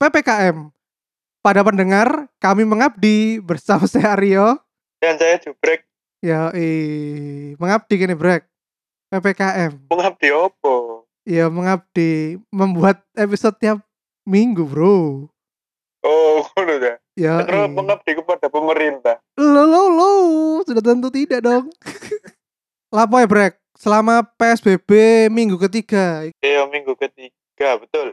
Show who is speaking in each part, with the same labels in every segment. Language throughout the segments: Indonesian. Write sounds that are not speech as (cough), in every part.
Speaker 1: PPKM. Pada pendengar, kami mengabdi bersama (laughs) saya Aryo.
Speaker 2: Dan saya jubrek
Speaker 1: Ya, mengabdi gini brek. PPKM.
Speaker 2: mengabdi opo.
Speaker 1: Ya, mengabdi membuat episode tiap minggu, bro.
Speaker 2: Oh, ngono dah.
Speaker 1: Ya,
Speaker 2: Terus mengabdi kepada pemerintah.
Speaker 1: lo lo lo, sudah tentu tidak dong. (laughs) Lapo ya brek? Selama PSBB minggu ketiga,
Speaker 2: Iya, minggu ketiga, betul.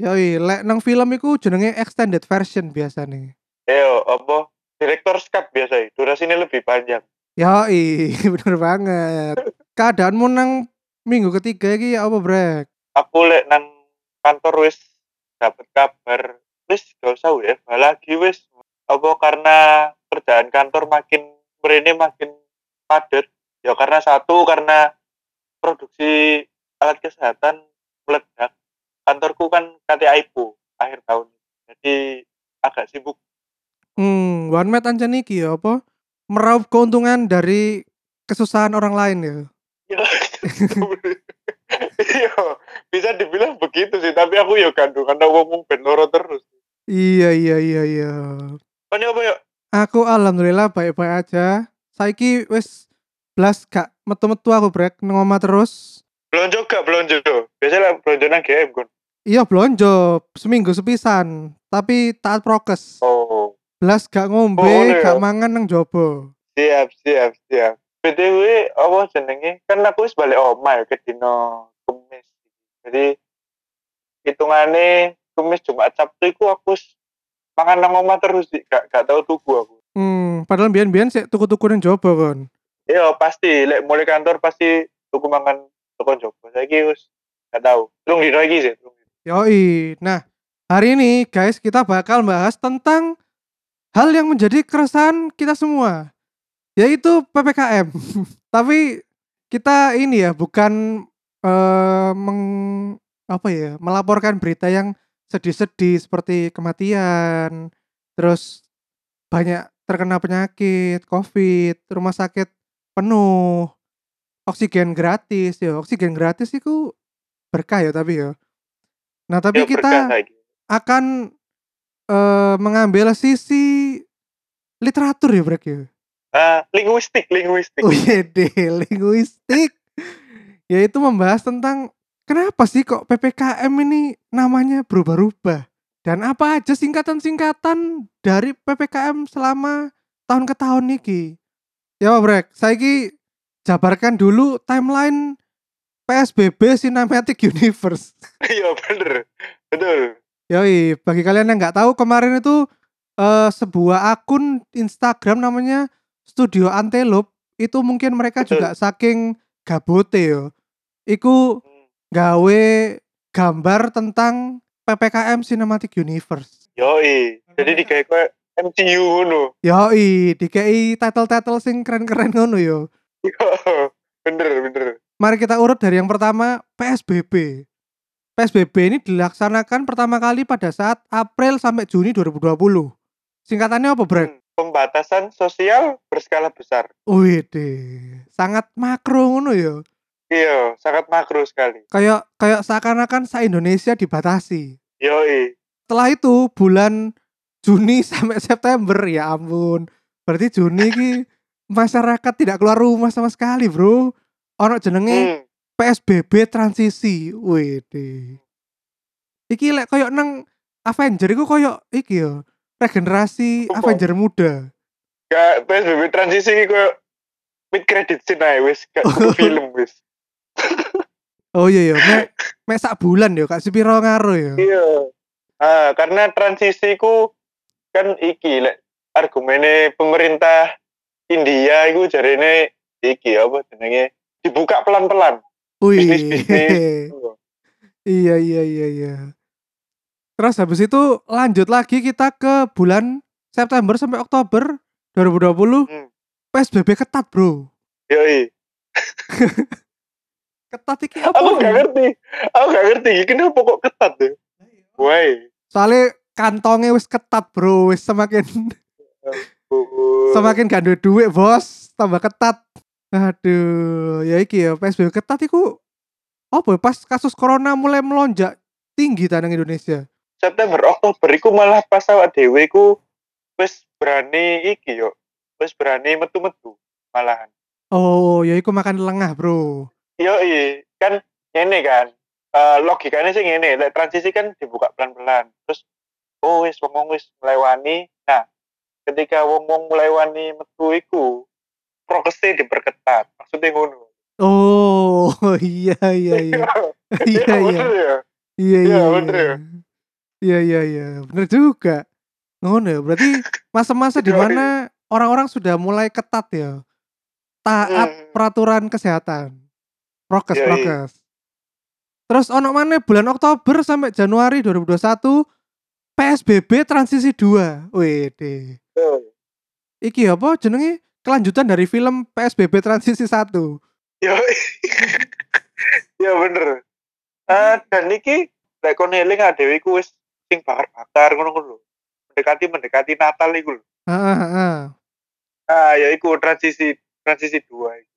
Speaker 1: Ya lek nang film iku jenenge extended version biasa nih.
Speaker 2: Iya, apa? Direktor cut biasa ya. Durasinya lebih panjang.
Speaker 1: Ya (laughs) bener banget. Keadaanmu nang minggu ketiga iki apa brek?
Speaker 2: Aku lek nang kantor wis dapat kabar wis gak usah ya lagi wis apa karena kerjaan kantor makin merene makin padat ya karena satu karena produksi alat kesehatan meledak kantorku kan KTIPU akhir tahun jadi agak sibuk
Speaker 1: Hmm, one man ancen iki ya apa? Meraup keuntungan dari kesusahan orang lain ya.
Speaker 2: iya (laughs) bisa dibilang begitu sih tapi aku ya gandu karena ngomong ben terus
Speaker 1: Iya iya iya iya.
Speaker 2: kan apa ya
Speaker 1: Aku alhamdulillah baik-baik aja. Saiki wis blas gak metu-metu aku brek nang omah terus.
Speaker 2: belanja gak belanja biasanya belanja nang GM kan
Speaker 1: Iya blonjo seminggu sepisan, tapi taat prokes.
Speaker 2: oh
Speaker 1: Blas gak ngombe,
Speaker 2: Oh, ngono ya?
Speaker 1: gak mangan nang jobo.
Speaker 2: siap siap siap btw apa jenenge kan aku wis balik omah ya ke dino kemis jadi hitungannya kemis Jumat Sabtu iku aku mangan nang omah terus sih gak gak tau tuku aku
Speaker 1: Hmm, padahal biyen-biyen sik tuku-tuku nang jobo kon.
Speaker 2: iya pasti lek mulai kantor pasti tuku mangan tukang jopo saya wis gak tau telung dino iki sih telung.
Speaker 1: Yoi. Nah, hari ini guys kita bakal bahas tentang hal yang menjadi keresahan kita semua, yaitu PPKM. (laughs) Tapi kita ini ya bukan eh meng apa ya, melaporkan berita yang sedih-sedih seperti kematian, terus banyak terkena penyakit, COVID, rumah sakit penuh, oksigen gratis ya, oksigen gratis itu berkah ya tapi ya. Nah, tapi kita akan eh mengambil sisi literatur ya, Brek ya.
Speaker 2: Ah, linguistik, linguistik.
Speaker 1: Oh iya deh, linguistik. Yaitu membahas tentang kenapa sih kok PPKM ini namanya berubah-ubah? Dan apa aja singkatan-singkatan dari PPKM selama tahun ke tahun niki? Ya, Brek, saiki jabarkan dulu timeline PSBB Cinematic Universe. (laughs)
Speaker 2: Iya, bener. Betul.
Speaker 1: Yoi, bagi kalian yang nggak tahu kemarin itu eh, sebuah akun Instagram namanya Studio Antelope itu mungkin mereka
Speaker 2: Betul.
Speaker 1: juga saking gabote yo. Iku
Speaker 2: Hmm.
Speaker 1: gawe gambar tentang PPKM Cinematic Universe.
Speaker 2: Yoi. Jadi digawe koyo MCU ngono.
Speaker 1: Yoi, dikei title-title sing keren-keren ngono yo.
Speaker 2: Iya, bener, bener.
Speaker 1: Mari kita urut dari yang pertama PSBB. PSBB ini dilaksanakan pertama kali pada saat April sampai Juni 2020. Singkatannya apa, Brek?
Speaker 2: Hmm, Pembatasan sosial berskala besar.
Speaker 1: Wih deh, sangat makro ngono ya.
Speaker 2: Iya, sangat makro sekali.
Speaker 1: Kayak kayak seakan-akan se Indonesia dibatasi.
Speaker 2: Yoi.
Speaker 1: Setelah itu bulan Juni (laughs) sampai September ya ampun. Berarti Juni ki masyarakat tidak keluar rumah sama sekali, Bro. Ono jenenge
Speaker 2: Hmm.
Speaker 1: PSBB transisi. Wih. Iki lek koyo nang Avenger iku koyo iki ya. Regenerasi
Speaker 2: Apa?
Speaker 1: Avenger muda.
Speaker 2: Gak PSBB transisi iki koyo mid credit scene ae wis gak (laughs) film wis.
Speaker 1: Oh iya ya, mek mek sak bulan ya, Kak Sipiro ngaro ya.
Speaker 2: Iya. Ah, karena transisi ku kan iki lek argumene pemerintah India iku jarene iki apa jenenge dibuka pelan-pelan.
Speaker 1: Wih.
Speaker 2: Bisnis-bisnis.
Speaker 1: iya iya iya iya. Terus habis itu lanjut lagi kita ke bulan September sampai Oktober 2020
Speaker 2: Hmm.
Speaker 1: PSBB ketat, Bro.
Speaker 2: Yoi. (laughs)
Speaker 1: Ketat iki apa?
Speaker 2: Aku gak ngerti. Aku gak ngerti kenapa kok ketat ya. Why?
Speaker 1: Soalnya kantongnya wis ketat, Bro. Wis semakin semakin gak ada duit, Bos. Tambah ketat. Aduh, ya iki ya PSBB ketat iku apa ya, pas kasus corona mulai melonjak tinggi tanang Indonesia.
Speaker 2: September Oktober iku malah pas awak dhewe iku wis berani iki yo. Wis berani metu-metu malahan.
Speaker 1: Oh, ya iku makan lengah, Bro.
Speaker 2: Yo kan ngene kan. Eh logikanya sih lek transisi kan dibuka pelan-pelan. Terus oh wis wong wis melewani. Nah, ketika wong wong melewani metu iku prokesnya diperketat. Maksudnya ngono.
Speaker 1: Oh, (laughs) iya iya (laughs) iya. Iya iya.
Speaker 2: bener ya.
Speaker 1: Iya
Speaker 2: Iya,
Speaker 1: iya.
Speaker 2: bener ya.
Speaker 1: Iya iya iya. Bener juga. Ngono ya. Berarti masa-masa di mana orang-orang sudah mulai ketat ya. Taat
Speaker 2: Hmm.
Speaker 1: peraturan kesehatan. Prokes prokes. Terus ono mana bulan Oktober sampai Januari 2021 PSBB transisi 2. Wede.
Speaker 2: Tuh.
Speaker 1: Iki apa jenenge kelanjutan dari film PSBB transisi 1.
Speaker 2: Yo. (laughs) ya bener. Eh dan iki lek kon eling iku wis sing bakar-bakar ngono-ngono lho. Mendekati mendekati Natal iku lho.
Speaker 1: Heeh heeh.
Speaker 2: Ah ya iku transisi transisi dua. iki.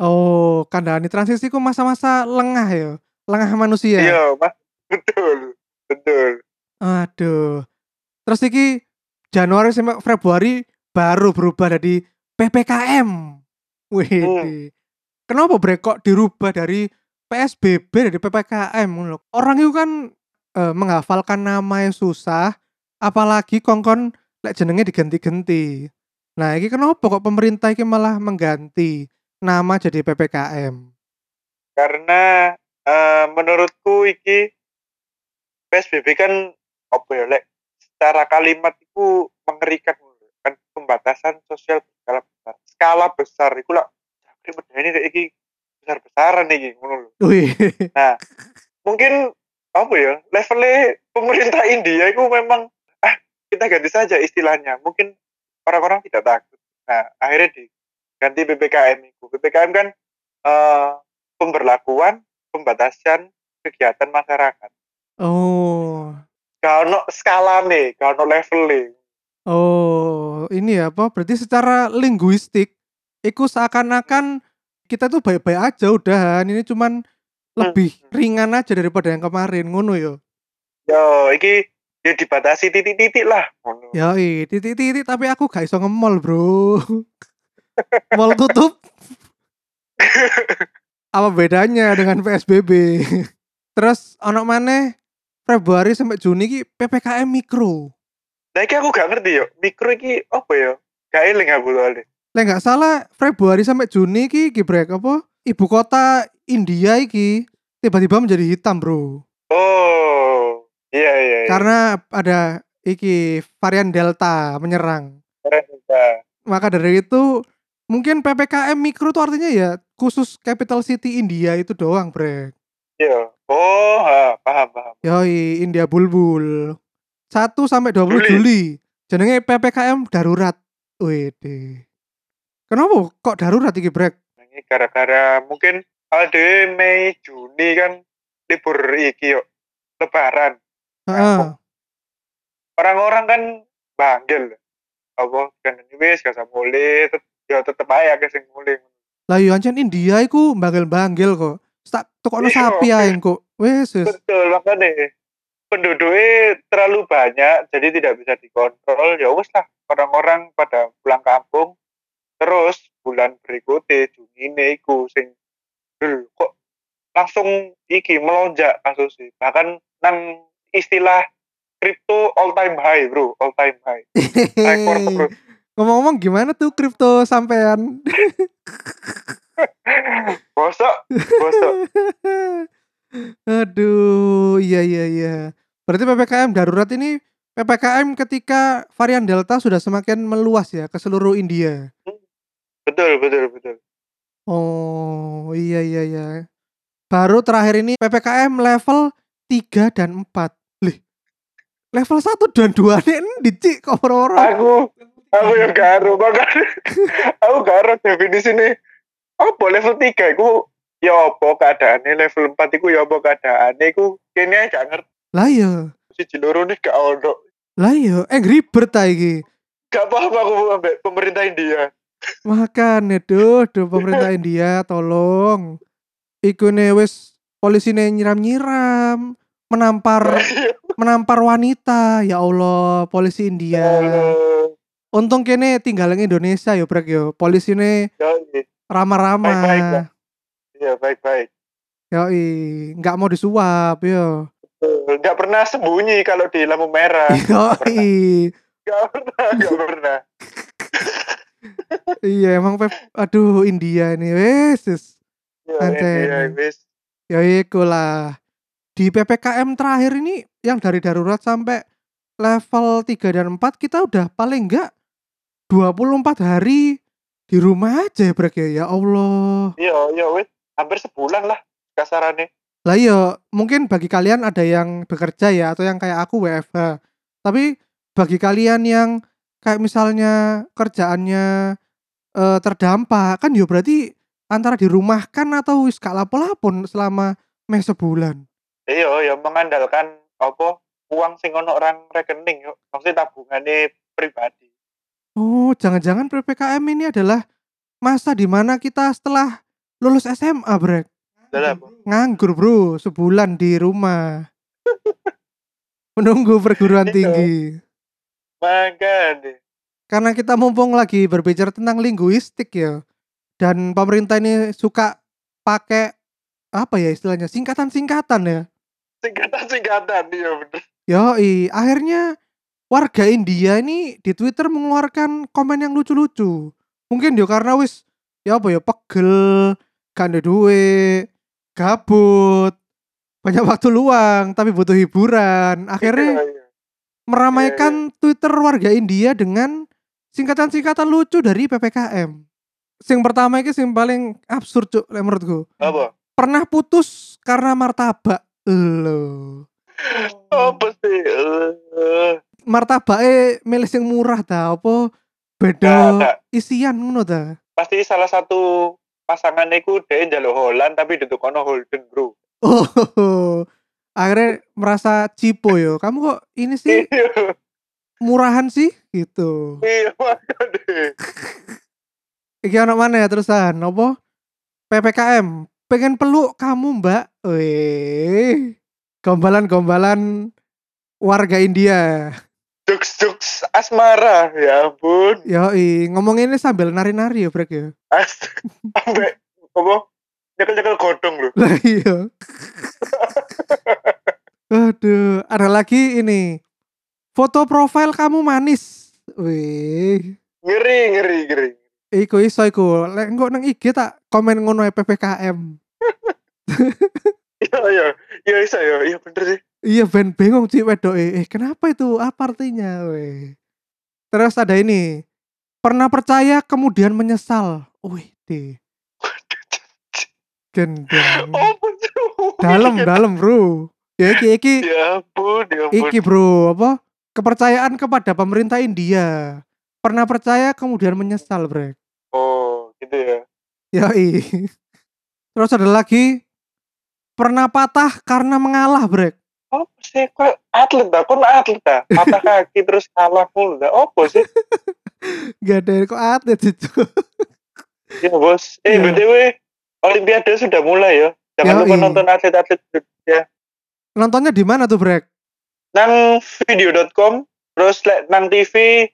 Speaker 1: Oh, kandhane transisi ku masa-masa lengah ya. Lengah manusia.
Speaker 2: Iya, Mas. Betul. Betul.
Speaker 1: Aduh. Terus iki Januari sampai Februari baru berubah dari PPKM. Wih.
Speaker 2: Hmm.
Speaker 1: Kenapa bre kok dirubah dari PSBB dari PPKM. Orang itu kan eh, menghafalkan namanya susah, apalagi kongkon lek jenenge diganti-ganti. Nah, iki kenapa kok pemerintah iki malah mengganti nama jadi PPKM?
Speaker 2: Karena eh, menurutku iki PSBB kan apa ya lek secara kalimat itu mengerikan kan pembatasan sosial berskala besar. Skala besar iku lah medeni kayak iki besar-besaran iki ngono lho.
Speaker 1: Wih.
Speaker 2: mungkin apa ya levelnya pemerintah India itu memang ah kita ganti saja istilahnya mungkin orang-orang tidak takut nah akhirnya diganti ppkm itu ppkm kan eh, pemberlakuan pembatasan kegiatan masyarakat
Speaker 1: Oh.
Speaker 2: Kalau skala nih kalau levelnya
Speaker 1: Oh, ini ya apa? Berarti secara linguistik, itu seakan-akan kita tuh baik-baik aja udahan. Ini cuman lebih ringan aja daripada yang kemarin, ngono yo.
Speaker 2: yo iki ya dibatasi titik-titik lah ngono.
Speaker 1: Ya, titik-titik tapi aku gak iso nge-mall, Bro. (laughs) Mall tutup. (laughs) Apa bedanya dengan PSBB? Terus ono maneh Februari sampai Juni ki PPKM mikro.
Speaker 2: nah iki aku gak ngerti yo mikro iki apa ya gak eling aku soalnya
Speaker 1: Lah nggak salah Februari sampai Juni ki gibrek apa? Ibu kota India iki tiba-tiba menjadi hitam, Bro.
Speaker 2: oh iya iya, iya.
Speaker 1: Karena ada iki varian Delta menyerang.
Speaker 2: Keren juga.
Speaker 1: Maka dari itu mungkin PPKM mikro tuh artinya ya khusus capital city India itu doang, Brek.
Speaker 2: Iya. Oh, ha, paham paham.
Speaker 1: Yoi, India Bulbul. 1 sampai 20
Speaker 2: Juli.
Speaker 1: Juli. Jenenge PPKM darurat. Wede. Kenapa kok darurat iki, Brek?
Speaker 2: Ini gara-gara mungkin ada Mei Juni kan libur iki yuk Lebaran.
Speaker 1: Heeh.
Speaker 2: Orang-orang kan banggil. Apa kan wis gak mulai tet- ya tetep aja ke sing mulai.
Speaker 1: Lah yo ancen India iku banggil-banggil kok. Tak tukokno
Speaker 2: Iya.
Speaker 1: sapi ae kok. Wes.
Speaker 2: Betul makanya penduduknya terlalu banyak jadi tidak bisa dikontrol ya wes lah orang-orang pada pulang kampung terus bulan berikutnya Juni iku sing "Duh, kok langsung iki melonjak kasusnya bahkan nang istilah kripto all time high bro all time high (laughs) rekor terus
Speaker 1: Ngomong-ngomong gimana tuh kripto sampean?
Speaker 2: bosok bosok (laughs)
Speaker 1: Aduh, iya iya iya. Berarti PPKM darurat ini PPKM ketika varian Delta sudah semakin meluas ya ke seluruh India.
Speaker 2: betul betul betul
Speaker 1: Oh, iya iya iya. Baru terakhir ini PPKM level 3 dan 4. Lih. Level 1 dan 2 ini dicik kok orang
Speaker 2: aku aku yang garo makanya (laughs) aku garo definisi ini apa level 3 aku ya apa keadaannya level 4 itu ya apa keadaannya aku kayaknya gak ngerti
Speaker 1: Lah iya.
Speaker 2: si Ciloro nih gak ono
Speaker 1: Lah iya, Angry Bird iki.
Speaker 2: gak paham aku ambek pemerintah India
Speaker 1: Makanya duh, duh pemerintah (laughs) India tolong. Iku nih wis polisi nyiram-nyiram. menampar (laughs) menampar wanita. Ya Allah, polisi
Speaker 2: Ya
Speaker 1: India.
Speaker 2: Allah.
Speaker 1: Untung kene tinggal ing Indonesia yo brek yo. Polisi ini ramah-ramah.
Speaker 2: Iya baik-baik.
Speaker 1: Yoi, nggak mau disuap yo.
Speaker 2: Nggak pernah sembunyi kalau di lampu merah. (laughs)
Speaker 1: Yoi.
Speaker 2: Nggak pernah, nggak pernah. (laughs)
Speaker 1: Iya emang Pep, aduh India ini wes.
Speaker 2: Ya, iya, wis.
Speaker 1: Ya iku lah. Di PPKM terakhir ini yang dari darurat sampai level 3 dan 4 kita udah paling enggak 24 hari di rumah aja ya Brek ya. Ya Allah.
Speaker 2: Iya, iya wis. Hampir sebulan lah kasarannya.
Speaker 1: Lah iya, mungkin bagi kalian ada yang bekerja ya atau yang kayak aku WFH. Tapi bagi kalian yang kayak misalnya kerjaannya eh, terdampak kan ya berarti antara dirumahkan atau wis gak lapo-lapon selama meh sebulan.
Speaker 2: Iya, ya mengandalkan apa uang sing ono orang rekening yuk. Maksudnya tabungannya pribadi.
Speaker 1: Oh, jangan-jangan PPKM ini adalah masa di mana kita setelah lulus SMA, Brek.
Speaker 2: Dalam?
Speaker 1: Nganggur, Bro, sebulan di rumah. Menunggu perguruan
Speaker 2: Iya.
Speaker 1: tinggi.
Speaker 2: Makanya.
Speaker 1: Karena kita mumpung lagi berbicara tentang linguistik ya. Dan pemerintah ini suka pakai apa ya istilahnya? Singkatan-singkatan ya.
Speaker 2: Singkatan-singkatan iya bener.
Speaker 1: Yoi, akhirnya warga India ini di Twitter mengeluarkan komen yang lucu-lucu. Mungkin dia karena wis ya apa ya pegel, gak ada duit, gabut, banyak waktu luang tapi butuh hiburan. Akhirnya
Speaker 2: Iya, iya.
Speaker 1: meramaikan Twitter warga India dengan singkatan-singkatan lucu dari PPKM. Sing pertama ini sing paling absurd cuk menurutku.
Speaker 2: Apa?
Speaker 1: Pernah putus karena martabak. Loh.
Speaker 2: Apa sih?
Speaker 1: Martabake milih sing murah ta? Apa beda
Speaker 2: nggak.
Speaker 1: isian ngono ta?
Speaker 2: Pasti salah satu pasangan iku dia njaluk Holland tapi ditukono Holden, Bro.
Speaker 1: oh akhirnya merasa cipo yo. Kamu kok ini sih (laughs)
Speaker 2: Iya,
Speaker 1: murahan sih? Gitu.
Speaker 2: Iya makanya.
Speaker 1: iki anak mana ya terusan apa? PPKM pengen peluk kamu mbak. Weh gombalan-gombalan warga India
Speaker 2: Jokes-jokes asmara, ya ampun.
Speaker 1: Yoi, ngomong ini sambil nari-nari ya Brek ya
Speaker 2: sampai apa? Nyekel-nyekel godong loh.
Speaker 1: Lah iya. Aduh, ada lagi ini. Foto profil kamu manis. Wih.
Speaker 2: Ngeri, ngeri, ngeri.
Speaker 1: Iku iso iku. Lek engko nang IG tak komen ngono PPKM. (laughs)
Speaker 2: Iya, iya. Iya, bisa ya. Iya bener sih.
Speaker 1: Iya ben bingung sih wedok eh kenapa itu apa artinya weh. Terus ada ini. Pernah percaya kemudian menyesal. Wih deh. Gendeng. Dalam dalam bro. Ya iki iki
Speaker 2: Ya ampun, ya ampun.
Speaker 1: Iki bro, apa? Kepercayaan kepada pemerintah India. Pernah percaya kemudian menyesal, Brek.
Speaker 2: Oh, gitu ya.
Speaker 1: Yoi. (laughs) Terus ada lagi pernah patah karena mengalah, Brek.
Speaker 2: Apa sih? Kok atlet dah? Kok atlet dah? Patah (laughs) kaki terus kalah mulu dah. Apa sih?
Speaker 1: Gak ada kok atlet itu.
Speaker 2: Ya bos. Eh,
Speaker 1: Iya.
Speaker 2: BTW, Olimpiade sudah mulai ya. Jangan lupa nonton atlet-atlet ya.
Speaker 1: Nontonnya di mana tuh, Brek?
Speaker 2: Nang video.com, terus nang TV,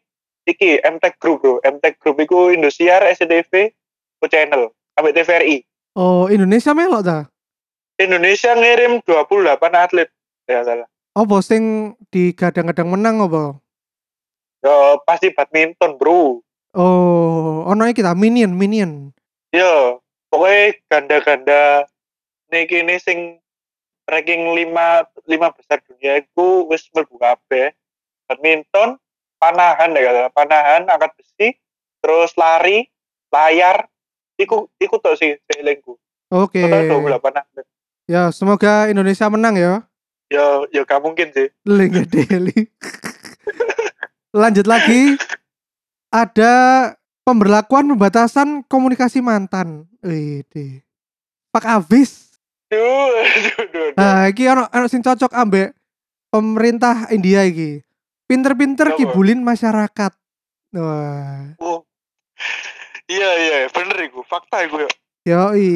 Speaker 2: iki MTech Group bro. MTech Group itu Indosiar, SCTV, ku channel, sampai TVRI.
Speaker 1: Oh, Indonesia melok ta?
Speaker 2: Indonesia ngirim 28 atlet. Ya salah.
Speaker 1: Apa sing digadang-gadang menang apa?
Speaker 2: Ya pasti badminton bro.
Speaker 1: Oh, ono iki ta Minion, Minion.
Speaker 2: Ya, pokoknya ganda-ganda niki ini sing ranking 5 lima besar dunia itu wis mlebu kabeh. Badminton, panahan ya kata, panahan, angkat besi, terus lari, layar, iku iku tok sih.
Speaker 1: Oke.
Speaker 2: Total 28 atlet.
Speaker 1: Ya, semoga Indonesia menang ya.
Speaker 2: Ya, ya gak mungkin sih.
Speaker 1: Link Deli. Lanjut lagi. Ada pemberlakuan pembatasan komunikasi mantan. Wih, Pak Abis.
Speaker 2: Duh, duh, duh.
Speaker 1: Nah, iki ono ono sing cocok ambek pemerintah India iki. Pinter-pinter kibulin masyarakat. Wah.
Speaker 2: Oh. Iya, iya, bener iku, fakta iku ya.
Speaker 1: Yoi.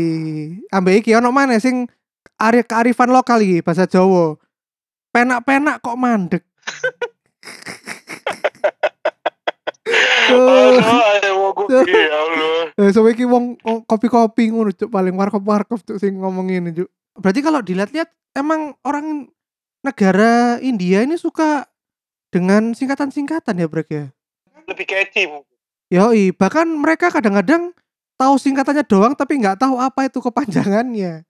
Speaker 1: Ambek iki ono mana sing ari kearifan lokal iki bahasa Jawa. penak-penak kok mandek.
Speaker 2: Oh, ya.
Speaker 1: Eh, so iki wong wong kopi-kopi ngono cuk paling warkop-warkop cuk sing ngomong ini cuk. Berarti kalau dilihat-lihat emang orang negara India ini suka dengan singkatan-singkatan ya, Brek ya.
Speaker 2: Lebih catchy mungkin.
Speaker 1: Yoi, bahkan mereka kadang-kadang tahu singkatannya doang tapi nggak tahu apa itu kepanjangannya.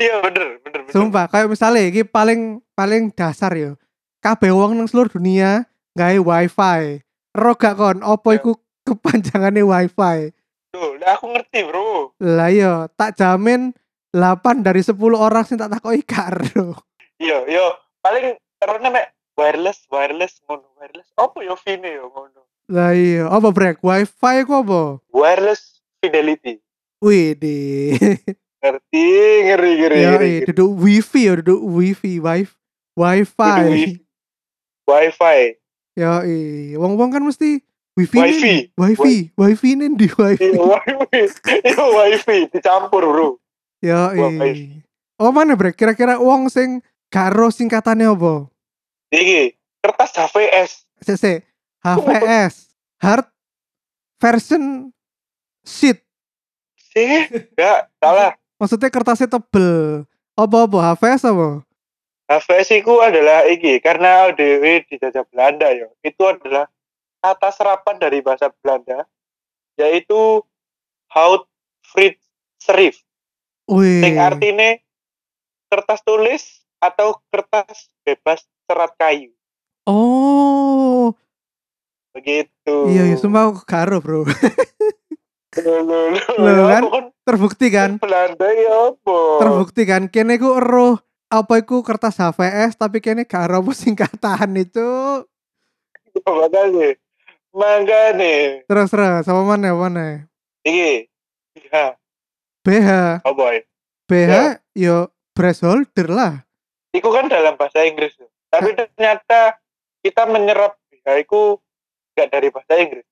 Speaker 2: Iya bener, bener, bener.
Speaker 1: Sumpah, kayak misalnya iki paling paling dasar yo. Kabeh wong nang seluruh dunia gawe wifi. Ero gak kon, opo
Speaker 2: Ya.
Speaker 1: iku kepanjangannya wifi?
Speaker 2: Tuh, aku ngerti bro.
Speaker 1: Lah yo, tak jamin 8 dari 10 orang sing tak takoki karo.
Speaker 2: Iya, yo paling karena mek wireless, wireless, ngono, wireless. Apa yo Vine yo ngono.
Speaker 1: Lah iya, apa brek? Wifi ku apa?
Speaker 2: Wireless fidelity.
Speaker 1: Wih di. (laughs)
Speaker 2: Ngerti, ngeri, ngeri,
Speaker 1: Ya,
Speaker 2: ngeri.
Speaker 1: duduk wifi ya, duduk wifi, wifi, wifi.
Speaker 2: Wifi.
Speaker 1: Ya, iya. Wong-wong kan mesti wifi.
Speaker 2: Wifi.
Speaker 1: Wifi, wifi nih di wifi.
Speaker 2: Iya, wifi. Iya, wifi dicampur, Bro.
Speaker 1: Ya. Oh mana brek? Kira-kira wong sing karo singkatannya apa?
Speaker 2: Iki, kertas HVS.
Speaker 1: CC, HVS, hard version sheet.
Speaker 2: Sih, enggak, salah.
Speaker 1: Maksudnya kertasnya tebel. Apa-apa? HVS apa?
Speaker 2: HVS itu adalah iki, karena ODW dijajah Belanda ya. Itu adalah kata serapan dari bahasa Belanda, yaitu Hout Frit Serif. Sing artinya kertas tulis atau kertas bebas serat kayu.
Speaker 1: Oh,
Speaker 2: Begitu.
Speaker 1: iya, iya, sumpah aku karo bro. (laughs)
Speaker 2: Loh, ya
Speaker 1: kan? Terbukti kan?
Speaker 2: Belanda ya apa?
Speaker 1: Terbukti kan? Kene ku eruh apa iku kertas HVS tapi kene gak ero singkatan itu.
Speaker 2: Makanya. Makanya.
Speaker 1: Terus terus sama mana mana?
Speaker 2: Iki. Ya,
Speaker 1: BH,
Speaker 2: oh boy.
Speaker 1: BH
Speaker 2: Ya.
Speaker 1: yo breast holder lah.
Speaker 2: Iku kan dalam bahasa Inggris. Tapi ternyata kita menyerap ya itu gak dari bahasa Inggris.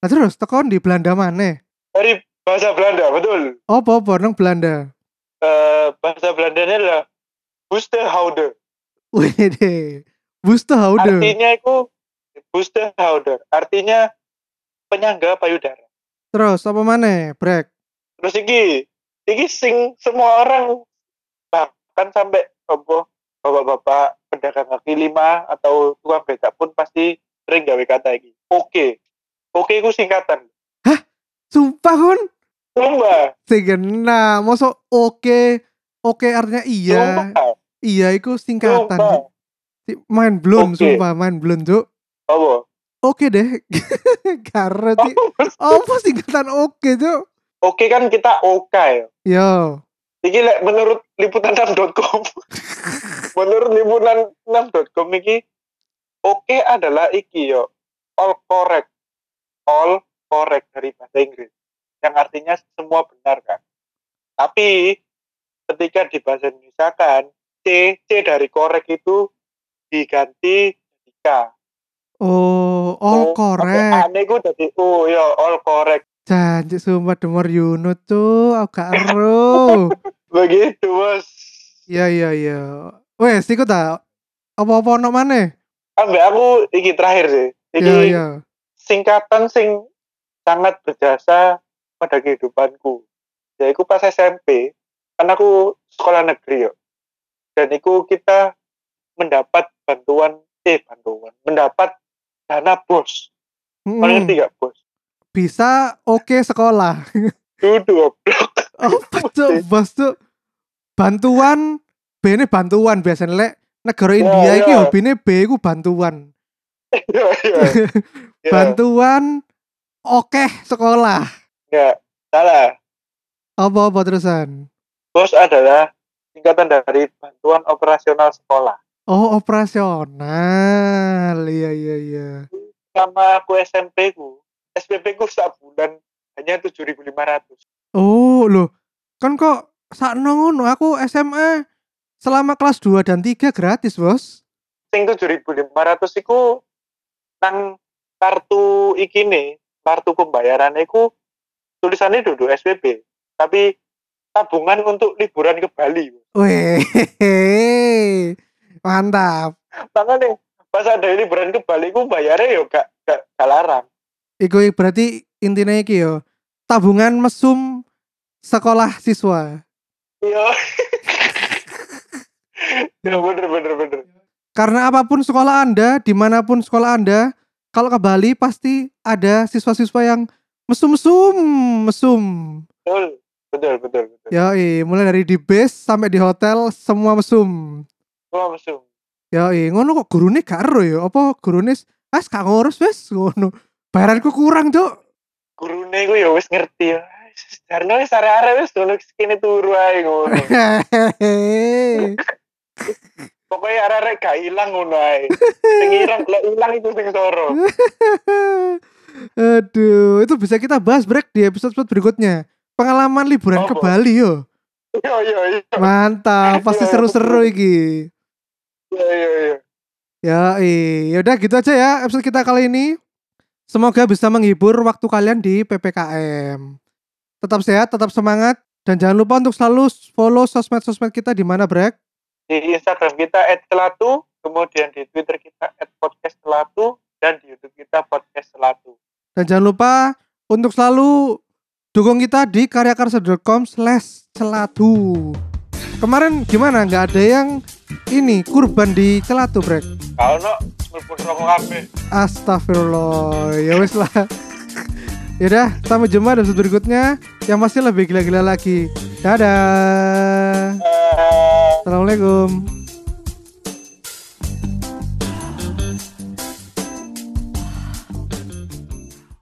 Speaker 1: Nah terus tekon di Belanda mana?
Speaker 2: Dari bahasa Belanda, betul.
Speaker 1: Apa apa nang Belanda?
Speaker 2: Eh bahasa Belandanya adalah Busterhouder.
Speaker 1: Wih deh, Busterhouder.
Speaker 2: Artinya itu Busterhouder. Artinya penyangga payudara.
Speaker 1: Terus apa mana? Break.
Speaker 2: Terus iki, iki sing semua orang bahkan sampai apa bapak-bapak pedagang kaki lima atau tukang becak pun pasti sering gawe kata iki. Oke. Oke itu singkatan.
Speaker 1: Sumpah kon.
Speaker 2: Sumpah.
Speaker 1: Sing kena, mosok oke. Oke artinya iya.
Speaker 2: Sumpah.
Speaker 1: Iya iku singkatan.
Speaker 2: Sumpah.
Speaker 1: Main blown,
Speaker 2: Oke.
Speaker 1: sumpah main blown, Cuk.
Speaker 2: Apa?
Speaker 1: Oke deh. (laughs) Karo sih. Apa singkatan oke, Cuk?
Speaker 2: Oke kan kita oke ya.
Speaker 1: Yo.
Speaker 2: Iki lek menurut liputan6.com. (laughs) menurut liputan6.com iki oke adalah iki yo. All correct. All correct dari bahasa Inggris. Yang artinya semua benar kan. Tapi ketika di bahasa Indonesia kan C C dari correct itu diganti jadi K.
Speaker 1: Oh, all correct.
Speaker 2: Aneh gue jadi oh ya all correct.
Speaker 1: Janji sumpah demor Yuno, Cuk. Aku gak (laughs) ero.
Speaker 2: Begitu bos.
Speaker 1: Iya iya iya. Wes, iku ta. Apa-apa ono maneh?
Speaker 2: Ambek aku iki terakhir sih. Iki
Speaker 1: Iya iya.
Speaker 2: Singkatan sing sangat berjasa pada kehidupanku. Ya iku pas SMP, kan aku sekolah negeri yo. Dan iku kita mendapat bantuan eh bantuan, mendapat dana bos. Kalian
Speaker 1: Mm-mm.
Speaker 2: ngerti gak bos?
Speaker 1: Bisa oke sekolah.
Speaker 2: Duduk.
Speaker 1: Apa cuk, bos cuk? Bantuan B ini bantuan biasanya lek negara
Speaker 2: Ya,
Speaker 1: India iki
Speaker 2: ya.
Speaker 1: hobine B iku bantuan.
Speaker 2: Iya, iya. (laughs) Ya,
Speaker 1: Bantuan oke sekolah.
Speaker 2: enggak, salah.
Speaker 1: Apa-apa terusan?
Speaker 2: Bos adalah singkatan dari bantuan operasional sekolah.
Speaker 1: Oh, operasional. Iya iya iya.
Speaker 2: Sama aku SMP ku, SPP ku sebulan hanya 7.500.
Speaker 1: Oh, loh. Kan kok sakno ngono aku SMA selama kelas 2 dan 3 gratis, Bos.
Speaker 2: sing 7.500 iku nang kartu iki nih, kartu pembayaran iku tulisannya duduk SPP, tapi tabungan untuk liburan ke Bali.
Speaker 1: Weh. (laughs) Mantap.
Speaker 2: makanya pas ada liburan ke Bali ku bayarnya yo gak gak, gak larang
Speaker 1: Iku berarti intinya iki yo. Tabungan mesum sekolah siswa.
Speaker 2: iya (laughs) ya bener bener bener
Speaker 1: Karena apa pun sekolah Anda, di mana pun sekolah Anda, kalau ke Bali pasti ada siswa-siswa yang mesum-mesum, mesum.
Speaker 2: betul betul betul betul
Speaker 1: Ya, mulai dari di base sampai di hotel semua mesum.
Speaker 2: gua mesum
Speaker 1: Ya, ngono kok gurune gak ero ya? Apa gurune as gak ngurus wes ngono. Bayaranku kurang, Cuk.
Speaker 2: gurune ku ya wis ngerti ya karena wis arek-arek wis dulu kene turu ae ngono (laughs) pokoknya arek-arek gak ilang ngono ae sing (laughs) ilang lek ilang itu sing soro
Speaker 1: Aduh, itu bisa kita bahas break di episode-episode berikutnya. Pengalaman liburan ke
Speaker 2: Oh.
Speaker 1: Bali yo.
Speaker 2: iya iya iya
Speaker 1: Mantap, pasti
Speaker 2: Iya,
Speaker 1: seru-seru iki.
Speaker 2: iya iya iya
Speaker 1: Ya, ya udah gitu aja ya episode kita kali ini. Semoga bisa menghibur waktu kalian di PPKM. Tetap sehat, tetap semangat, dan jangan lupa untuk selalu follow sosmed-sosmed kita di mana Brek.
Speaker 2: Di Instagram kita @celatu kemudian di Twitter kita @podcastcelatu dan di YouTube kita podcast celatu
Speaker 1: Dan jangan lupa untuk selalu dukung kita di karyakarsa.com slash celatu. Kemarin gimana? Nggak ada yang ini kurban di celatu Brek.
Speaker 2: kalau no rokok kabeh
Speaker 1: Astagfirullah. Ya wes lah. (laughs) Yaudah, sampai jumpa di episode berikutnya yang masih lebih gila-gila lagi. Dadah.
Speaker 2: Eh,
Speaker 1: Assalamualaikum.